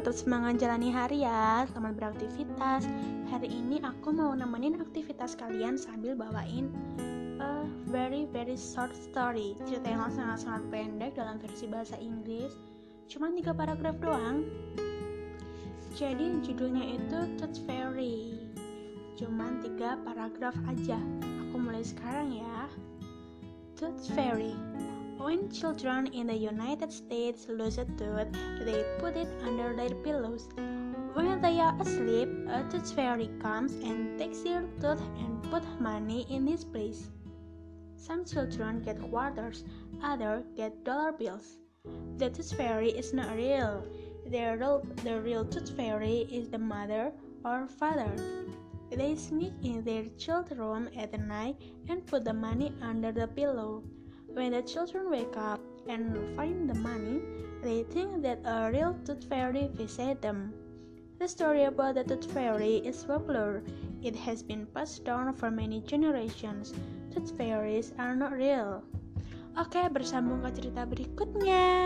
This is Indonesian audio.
tetap semangat jalani hari ya. Selamat beraktivitas. Hari ini aku mau nemenin aktivitas kalian sambil bawain a very very short story. Cerita yang sangat-sangat pendek dalam versi bahasa Inggris. Cuma tiga paragraf doang. Jadi judulnya itu Tooth Fairy. Cuman tiga paragraf aja. Aku mulai sekarang ya. Tooth Fairy. When children in the United States lose a tooth, they put it under their pillows. When they are asleep, a tooth fairy comes and takes their tooth and put money in this place. Some children get quarters, others get dollar bills. The tooth fairy is not real. The real, the real tooth fairy is the mother or father. They sneak in their child's room at night and put the money under the pillow. When the children wake up and find the money, they think that a real tooth fairy visited them. The story about the tooth fairy is popular. It has been passed down for many generations. Tooth fairies are not real. Oke, bersambung ke cerita berikutnya.